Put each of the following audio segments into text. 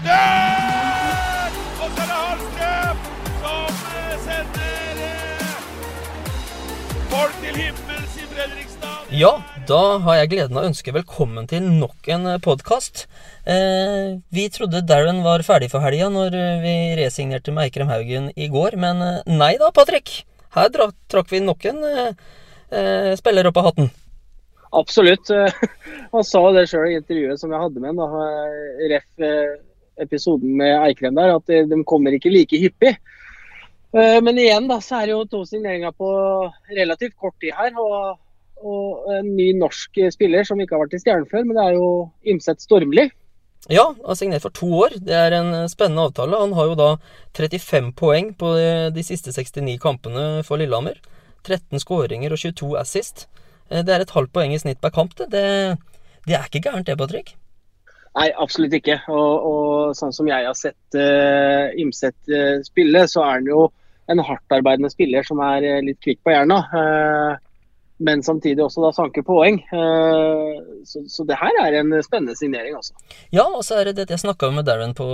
redder! Og så er det Hallstrøm som eh, sender eh, folk til himmels i Fredrikstad. Ja, da har jeg gleden av å ønske velkommen til nok en podkast. Eh, vi trodde Darren var ferdig for helga når eh, vi resignerte med Eikrem Haugen i går, men eh, nei da, Patrick. Her dra, trakk vi nok en eh, eh, spiller opp av hatten. Absolutt. Han sa det sjøl i intervjuet som jeg hadde med ham, ref eh, episoden med Eikrem der, at de kommer ikke like hyppig. Eh, Men igjen da, så er det jo to signeringer på relativt kort tid her. Og, og en ny norsk spiller som ikke har vært i Stjernen før, men det er jo Imset Stormli. Ja, har signert for to år. Det er en spennende avtale. Han har jo da 35 poeng på de, siste 69 kampene for Lillehammer. 13 skåringer og 22 assist. Eh, Det er et halvt poeng i snitt per kamp. Det, det er ikke gærent det, Patrick. Nei, absolutt ikke. Og, og sånn som jeg har sett uh, Imset uh, spille, så er han jo en hardtarbeidende spiller som er uh, litt kvikk på hjerna. eh, men samtidig også da sanker poeng. Eh, så, så det her er en spennende signering, altså. Ja, og så er det det jeg snakka med Darren på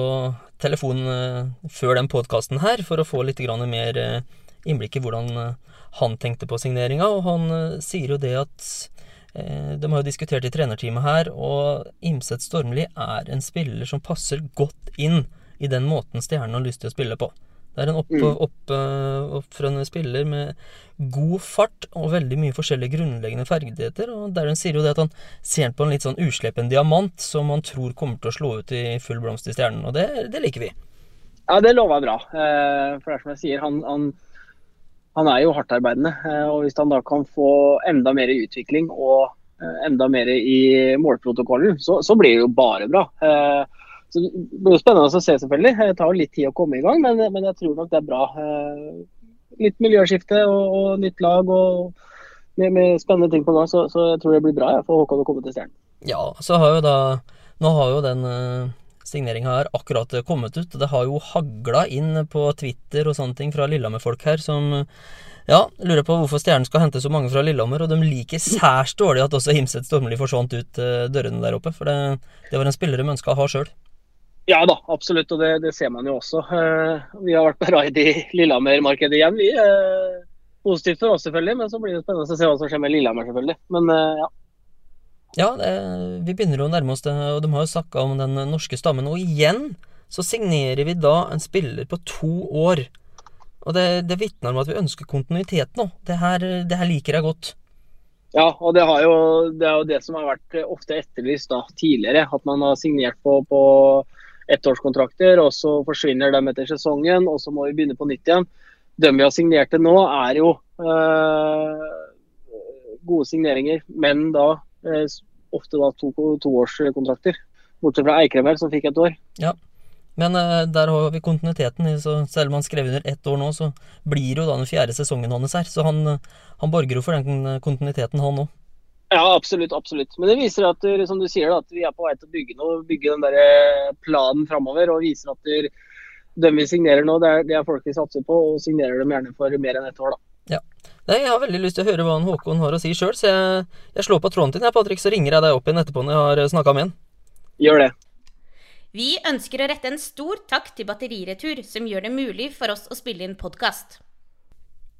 telefon eh, før den podkasten her, for å få litt mer eh, innblikk i hvordan eh, han tenkte på signeringa. Og han eh, sier jo det at eh, De har jo diskutert i trenerteamet her, og Imset Stormli er en spiller som passer godt inn i den måten Stjernen har lyst til å spille på. Det er en opp, Mm. opp, eh, oppfrønende spiller med god fart og veldig mye forskjellige grunnleggende ferdigheter. Og Darren sier jo det at han ser på en litt sånn uslepen diamant som han tror kommer til å slå ut i full blomst i Stjernen, og det, det liker vi. Ja, det lover jeg bra. Eh, For det er som jeg sier, han, han, han er jo hardtarbeidende. eh, Og hvis han da kan få enda mer utvikling og eh, enda mer i målprotokollen, så, så blir det jo bare bra. Eh, Så Det blir jo spennende å se, selvfølgelig. Det tar litt tid å komme i gang, men, men jeg tror nok det er bra. Litt miljøskifte og, og nytt lag og med, med spennende ting på gang, så, så jeg tror det blir bra ja, for Håkon å komme til Stjernen. Ja, så har jo da Nå har jo den signeringa har akkurat kommet ut. og Det har jo hagla inn på Twitter og sånne ting fra Lillehammer-folk her som ja, lurer på hvorfor Stjernen skal hente så mange fra Lillehammer, og de liker særs dårlig at også Himset Stormli forsvant ut eh, dørene der oppe, for det, det var en spiller de ønska å ha sjøl. Ja da, absolutt, og det, det ser man jo også. Eh, vi har vært på raid i Lillehammer-markedet igjen, vi. Eh, positivt for oss selvfølgelig, men så blir det spennende å se hva som skjer med Lillehammer, selvfølgelig. Men ja. Ja, vi begynner å nærme oss det, og de har jo snakka om den norske stammen. Og igjen så signerer vi da en spiller på to år. Og det, det vitner om at vi ønsker kontinuitet nå. Det her, det her liker jeg godt. Ja, og det, jo, det er jo det som har vært ofte etterlyst da, tidligere. At man har signert på, på ettårskontrakter, og så forsvinner de etter sesongen, og så må vi begynne på nytt igjen. De vi har signert til nå, er jo øh, gode signeringer, men da eh, ofte da to, toårskontrakter. Bortsett fra Eikrem som fikk et år. Ja, Men eh, der har vi kontinuiteten. Så selv om han skrev under ett år nå, så blir det jo da den fjerde sesongen hans her. Så han, eh, han borger jo for den kontinuiteten, han òg. Ja, absolutt. absolutt. Men det viser at eh, som du sier da, at vi er på vei til å bygge noe, bygge den der eh, planen framover. Og viser at de vi signerer nå, det er, det er folk vi satser på, og signerer dem gjerne for mer enn ett år. da. Nei, Jeg har veldig lyst til å høre hva han Håkon har å si sjøl, så jeg, jeg slår på tråden din, jeg, Patrick, så ringer jeg deg opp igjen etterpå når jeg har snakka med han. Gjør det. Vi ønsker å rette en stor takk til Batteriretur, som gjør det mulig for oss å spille inn podkast.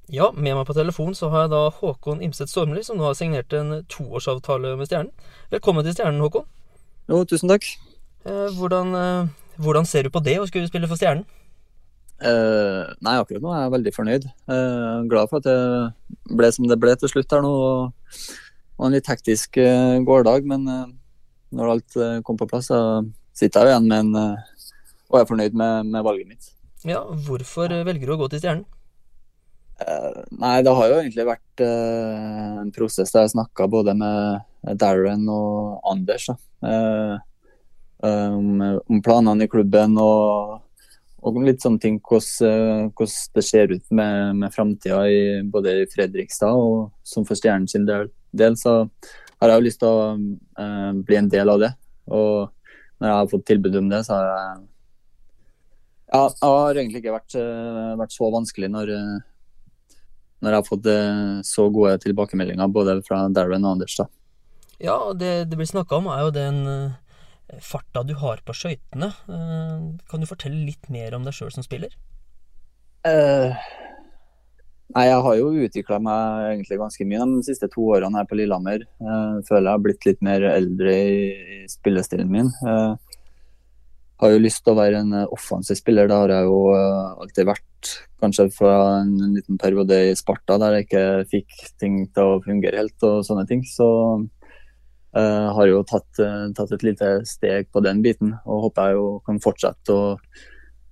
Ja, med meg på telefon så har jeg da Håkon Imset Stormli, som nå har signert en toårsavtale med Stjernen. Velkommen til Stjernen, Håkon. Jo, tusen takk. Eh, hvordan, eh, hvordan ser du på det å skulle spille for Stjernen? Eh, nei, akkurat nå er jeg veldig fornøyd. Uh, glad for at det ble som det ble til slutt her nå. og og en litt hektisk uh, gårdag, men uh, når alt kom på plass, så sitter jeg igjen med en og er fornøyd med, med valget mitt. Ja, hvorfor velger du å gå til Stjernen? Nei, det har jo egentlig vært en prosess der jeg snakka både med Darren og Anders da. Om, om planene i klubben og, og litt sånne ting eh, hvordan det ser ut med, med framtida både i Fredrikstad og som for Stjernen sin del, del, så har jeg jo lyst til å eh, bli en del av det. Og når jeg har fått tilbud om det, så har jeg ja, det har egentlig ikke vært, eh, vært så vanskelig når, eh, når jeg har fått så gode tilbakemeldinger både fra Darren og Anders. da. Ja, det det blir snakka om, er jo den, farta du har på skøytene. Eh, kan du fortelle litt mer om deg sjøl som spiller? Uh, nei, jeg har jo utvikla meg egentlig ganske mye de siste to årene her på Lillehammer. Jeg føler jeg har blitt litt mer eldre i, i spillestilen min. Jeg har jo lyst til å være en offensiv spiller. Det har jeg jo alltid vært. Kanskje fra en liten periode i Sparta der jeg ikke fikk ting til å fungere helt og sånne ting. Så Uh, har jo tatt, uh, tatt, et lite steg på den biten, og håper jeg jo kan fortsette å,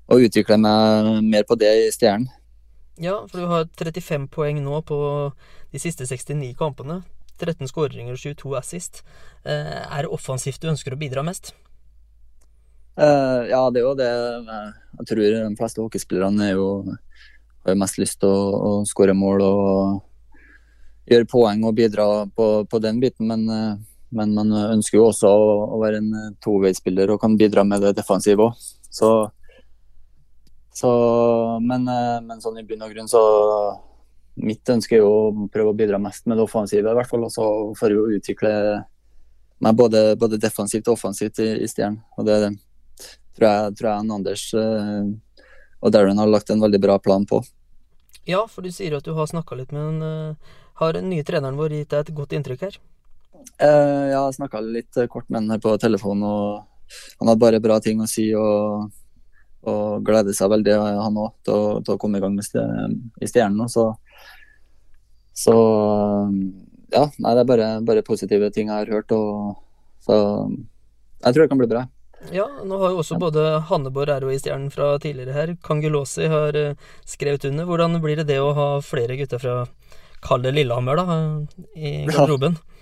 å utvikle meg mer på det i Stjernen. Ja, for du har 35 poeng nå på de siste 69 kampene. 13 skåringer og 22 assist. Uh, er det offensivt du ønsker å bidra mest? ja, det er jo det. Jeg tror de fleste hockeyspillerne jo, har jo mest lyst til å, å skåre mål og gjøre poeng og bidra på, på den biten, men men man ønsker jo også å, å være en eh, toveispiller og kan bidra med det defensive òg. Så, så men, eh, men, sånn i bunn og grunn så Mitt ønske er jo å prøve å bidra mest med det offensive, i hvert fall. Og så får jeg jo utvikle meg både, både, defensivt og offensivt i, i Stjernen. Og det tror jeg, tror jeg Anders uh, og Darren har lagt en veldig bra plan på. Ja, for du sier at du har snakka litt med den. Har den nye treneren vår gitt deg et godt inntrykk her? Uh, jeg har snakka litt kort med han her på telefon, og han hadde bare bra ting å si. og, og gleder seg veldig, han òg, til, til, å komme i gang med i Stjernen. Så, så ja, nei, det er bare, bare, positive ting jeg har hørt. Og, så jeg tror det kan bli bra. Ja, nå har jo også både Hanneborg ROI-stjernen fra tidligere her, Kangelåsi har eh, skrevet under. Hvordan blir det det å ha flere gutter fra kalde Lillehammer da, i garderoben? Ja.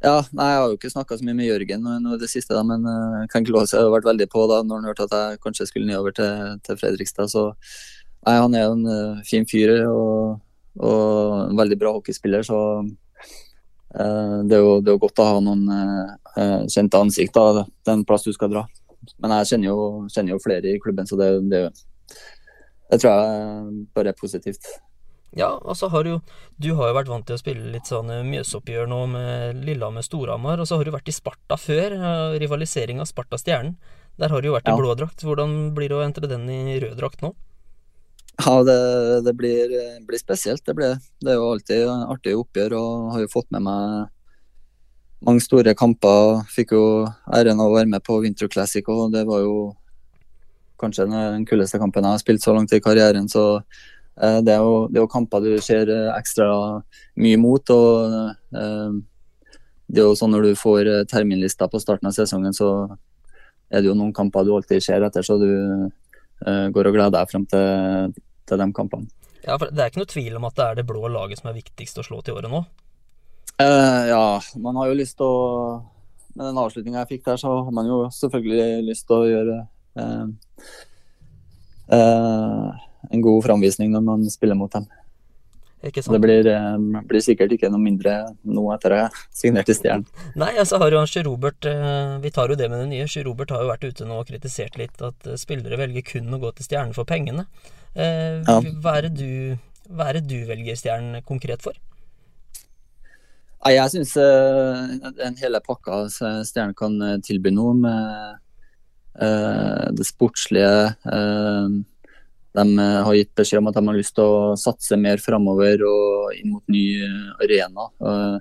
Ja, nei, Jeg har jo ikke snakka så mye med Jørgen nå i det siste, da, men uh, Ken Jeg har vært veldig på da, når han hørte at jeg kanskje skulle nedover til, til Fredrikstad. Så nei, han er jo en uh, fin fyr og, og, en veldig bra hockeyspiller. Så uh, det, er jo, det, er jo, godt å ha noen kjente ansikt. da, er plass du skal dra. Men jeg kjenner jo, kjenner jo flere i klubben, så det, det, det tror jeg bare er positivt. Ja, og så har du Du har jo vært vant til å spille litt sånn eh, Mjøsoppgjør nå med Lillehammer-Storhamar, og så har du vært i Sparta før. Rivalisering av Sparta-Stjernen. Der har du jo vært ja. i blå drakt. Hvordan blir det å entre den i rød drakt nå? Ja, det, det blir, blir, spesielt. Det, blir, det er jo alltid artig oppgjør, og har jo fått med meg mange store kamper. Fikk jo æren av å være med på Winter Classic, og det var jo kanskje den kuleste kampen jeg har spilt så langt i karrieren. så Eh, det er, jo, det er jo kamper du ser eh, ekstra mye mot. og eh, det er jo sånn Når du får terminlista på starten av sesongen, så er det jo noen kamper du alltid ser etter, så du går og gleder deg frem til, til de kampene. Ja, for Det er ikke noe tvil om at det er det blå laget som er viktigst å slå til året nå? Eh, ja, man har jo lyst til å Med den avslutninga jeg fikk der, så har man jo selvfølgelig lyst til å gjøre eh, eh, en god framvisning når man spiller mot dem. Det blir, eh, blir, sikkert ikke noe mindre nå etter å ha signert i Stjernen. Nei, altså har jo Sjø Robert eh, Vi tar jo det med det nye. Sjø Robert har jo vært ute nå og kritisert litt at eh, spillere velger kun å gå til Stjernen for pengene. Ja. Hva, er du, hva, er det du, velger Stjernen konkret for? Nei, jeg syns den hele pakka Stjernen kan tilby noe med det sportslige de eh, har gitt beskjed om at de har lyst til å satse mer framover og inn mot ny eh, arena. Eh,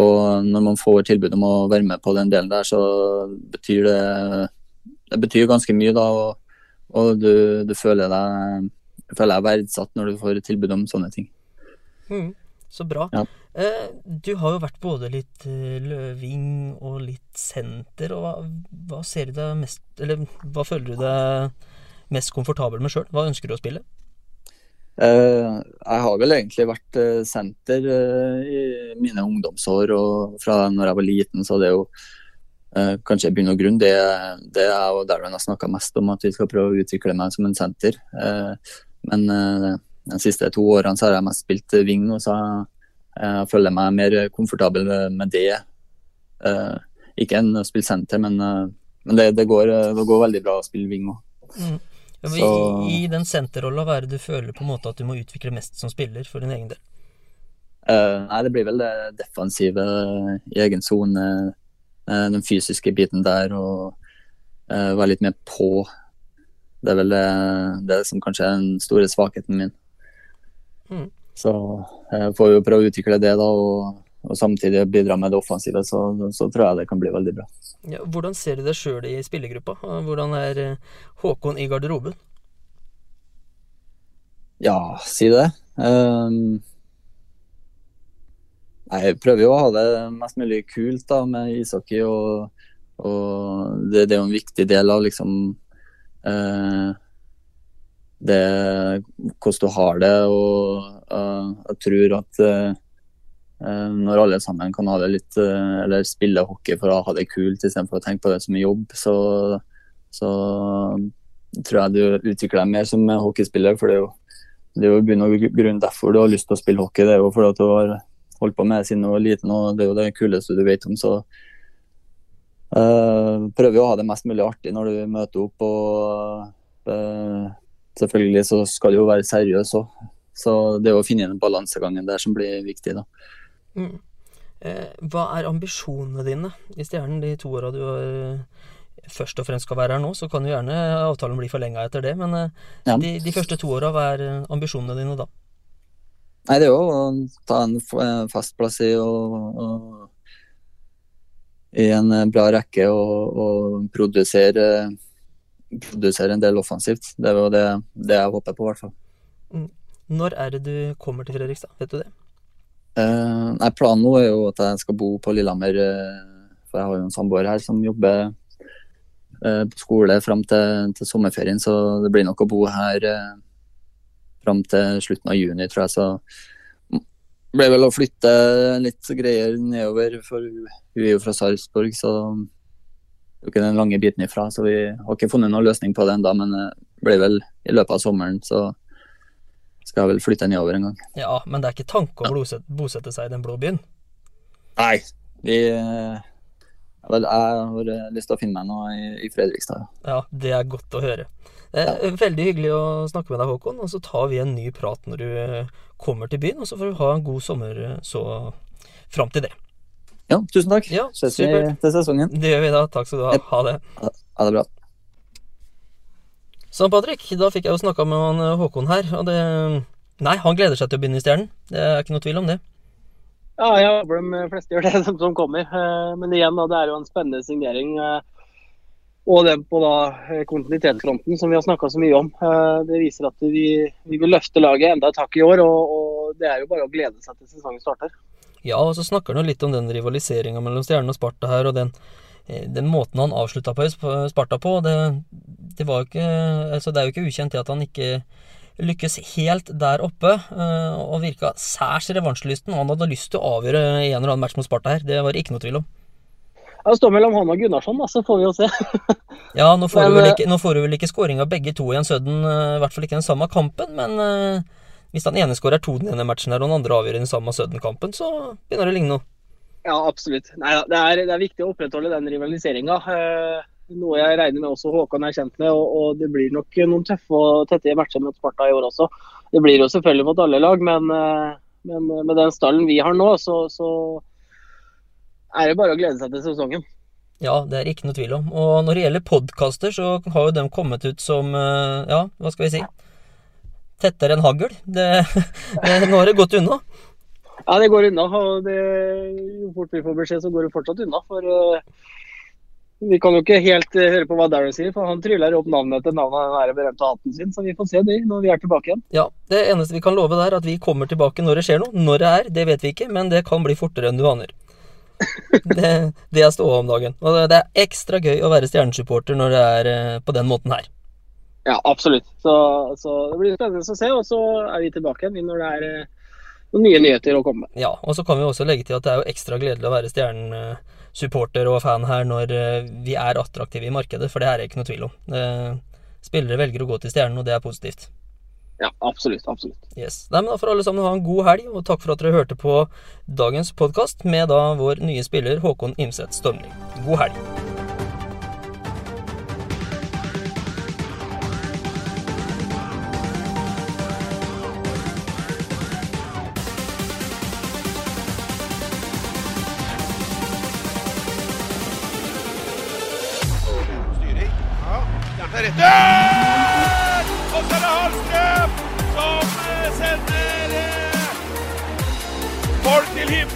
og når man får tilbud om å være med på den delen der, så betyr det det betyr ganske mye. da, Og, og du, du, føler deg føler deg verdsatt når du får tilbud om sånne ting. Mm, så bra. Ja. Du har jo vært både litt løving og litt senter. og Hva, hva ser du deg mest Eller hva føler du deg mest komfortabel med sjøl? Hva ønsker du å spille? Uh, jeg har vel egentlig vært uh, senter uh, i mine ungdomsår. Og fra når jeg var liten, så det er jo kanskje i bunn og grunn det, det er jo der jeg har snakka mest om, at vi skal prøve å utvikle meg som en senter. men de siste to årene så har jeg mest spilt wing, og så jeg, jeg føler meg mer komfortabel med det. ikke enn å spille senter, men, men det, det, går, det, går, veldig bra å spille wing òg. Mm. Ja, så... I, I den senterrolla, hva er det du føler på en måte at du må utvikle mest som spiller for din egen del? Uh, nei, det blir vel det defensive i egen sone. uh, den fysiske biten der og uh, være litt mer på. Det er vel det, det som kanskje er den store svakheten min. Mm. Så jeg får jo prøve å utvikle det, da, og, og samtidig bidra med det offensive. Så, så tror jeg det kan bli veldig bra. Ja, hvordan ser du deg sjøl i spillergruppa? Hvordan er eh, Håkon i garderoben? Ja, si det. Um, jeg prøver jo å ha det mest mulig kult da, med ishockey. Og, og det, det, er jo en viktig del av liksom uh, det hvordan du har det. Og uh, jeg tror at uh, når alle sammen kan ha det litt Eller spille hockey for å ha det kult istedenfor å tenke på det som jobb, så, så tror jeg du utvikler deg mer som hockeyspiller. For det er jo det er jo bunn og grunn derfor du har lyst til å spille hockey. Det er jo fordi du har holdt på med det siden du var liten, og det er jo det kuleste du vet om. Så uh, prøver å ha det mest mulig artig når du møter opp. og uh, Selvfølgelig så skal du jo være seriøs òg. Så det er å finne den balansegangen der som blir viktig. da. Mm. Eh, hva er ambisjonene dine i Stjernen de to åra du har først og fremst skal være her nå, så kan jo gjerne avtalen bli forlenga etter det. Men eh, ja. de, de, første to åra, hva er eh, ambisjonene dine da? Nei, det er jo å ta en fast plass i, og, og, i en eh, bra rekke og, og produsere, produsere, en del offensivt. Det er jo det, det jeg håper på, i hvert fall. Mm. Når er det du kommer til Fredrikstad, vet du det? Eh, nei, Planen nå er jo at jeg skal bo på Lillehammer, for jeg har jo en samboer her som jobber Eh, på skole fram til, til, sommerferien, så det blir nok å bo her eh, fram til slutten av juni, tror jeg. Så det ble vel å flytte litt greier nedover, for hun er jo fra Sarpsborg, så det er jo ikke den lange biten ifra. Så vi har ikke funnet noen løsning på det ennå, men det blir vel i løpet av sommeren, så skal vel flytte nedover en gang. Ja, men det er ikke tanke å bosette seg i den blå byen? Nei, vi Vel, jeg har eh, lyst til å finne meg noe i, i Fredrikstad. Ja. det er godt å høre. Er ja. Veldig hyggelig å snakke med deg, Håkon. Og så tar vi en ny prat når du eh, kommer til byen. Og så får du ha en god sommer eh, så fram til det. Ja, tusen takk. Ja, Ses vi til sesongen. Det gjør vi da. Takk skal du ha. Ha det. Ha det bra. Sånn, Patrick. Da fikk jeg jo snakka med han Håkon her, og det Nei, han gleder seg til å begynne i Stjernen. Det er ikke noe tvil om det. Ja, jeg håper de fleste gjør det de som kommer. Eh, men igjen, da, det er jo en spennende signering. Eh, og det på da eh, kontinuitetsfronten som vi har snakka så mye om. Det viser at vi, vi, vil løfte laget enda et hakk i år. Og, og, det er jo bare å glede seg til sesongen starter. Ja, og så snakker han litt om den rivaliseringa mellom Stjernen og Sparta her, og den, den måten han avslutta på Sparta på. Det, det, ikke, altså det er jo ikke ukjent det at han ikke lykkes helt der oppe eh, og virka særs revansjelysten. Han hadde lyst til å avgjøre en eller annen match mot Sparta her, det var ikke noe tvil om. Det står mellom han og Gunnarsson, da, så får vi jo se. ja, nå får, men, du vel ikke, nå får du vel ikke scoring av begge to i en sudden, eh, i hvert fall ikke den samme kampen, men hvis den ene skårer to den ene matchen her, og den andre avgjør den samme sudden-kampen, så begynner det å ligne noe. Ja, absolutt. Nei, det, er, det er viktig å opprettholde den rivaliseringa. Uh, noe jeg regner med også Håkan er kjent med. Og, og, det blir nok noen tøffe og tette matcher mot Sparta i år også. Det blir jo selvfølgelig mot alle lag, men, eh, men med den stallen vi har nå, så, så, er det bare å glede seg til sesongen. Ja, det er ikke noe tvil om. Og når det gjelder podkaster, så har jo de kommet ut som eh, Ja, hva skal vi si? Tettere enn hagl. Nå har det gått unna. Ja, det går unna. og det, Jo fort vi får beskjed, så går det fortsatt unna. For uh, vi kan jo ikke helt uh, høre på hva Darren sier, for han tryller opp navnet etter navnet av den berømte hatten sin. Så vi får se det når vi er tilbake igjen. Ja, Det eneste vi kan love er at vi kommer tilbake når det skjer noe. Når det er, det vet vi ikke, men det kan bli fortere enn du aner. det, det er ståa om dagen. Og det er ekstra gøy å være stjernesupporter når det er uh, på den måten her. Ja, absolutt. Så, så det blir spennende å se. Og så er vi tilbake igjen når det er noen nye nyheter å komme med. Ja, og så kan vi også legge til at det er jo ekstra gledelig å være stjernen supporter og fan her når eh, vi er attraktive i markedet, for det er det ikke noe tvil om. Spillere velger å gå til Stjernen, og det er positivt. Ja, absolutt. absolutt. Yes. Nei, men Da får alle sammen ha en god helg, og takk for at dere hørte på dagens podkast med da vår nye spiller Håkon Imset Stormli. God helg. Redder! Og så er det Hallstrøm som eh, sender eh, folk til himmels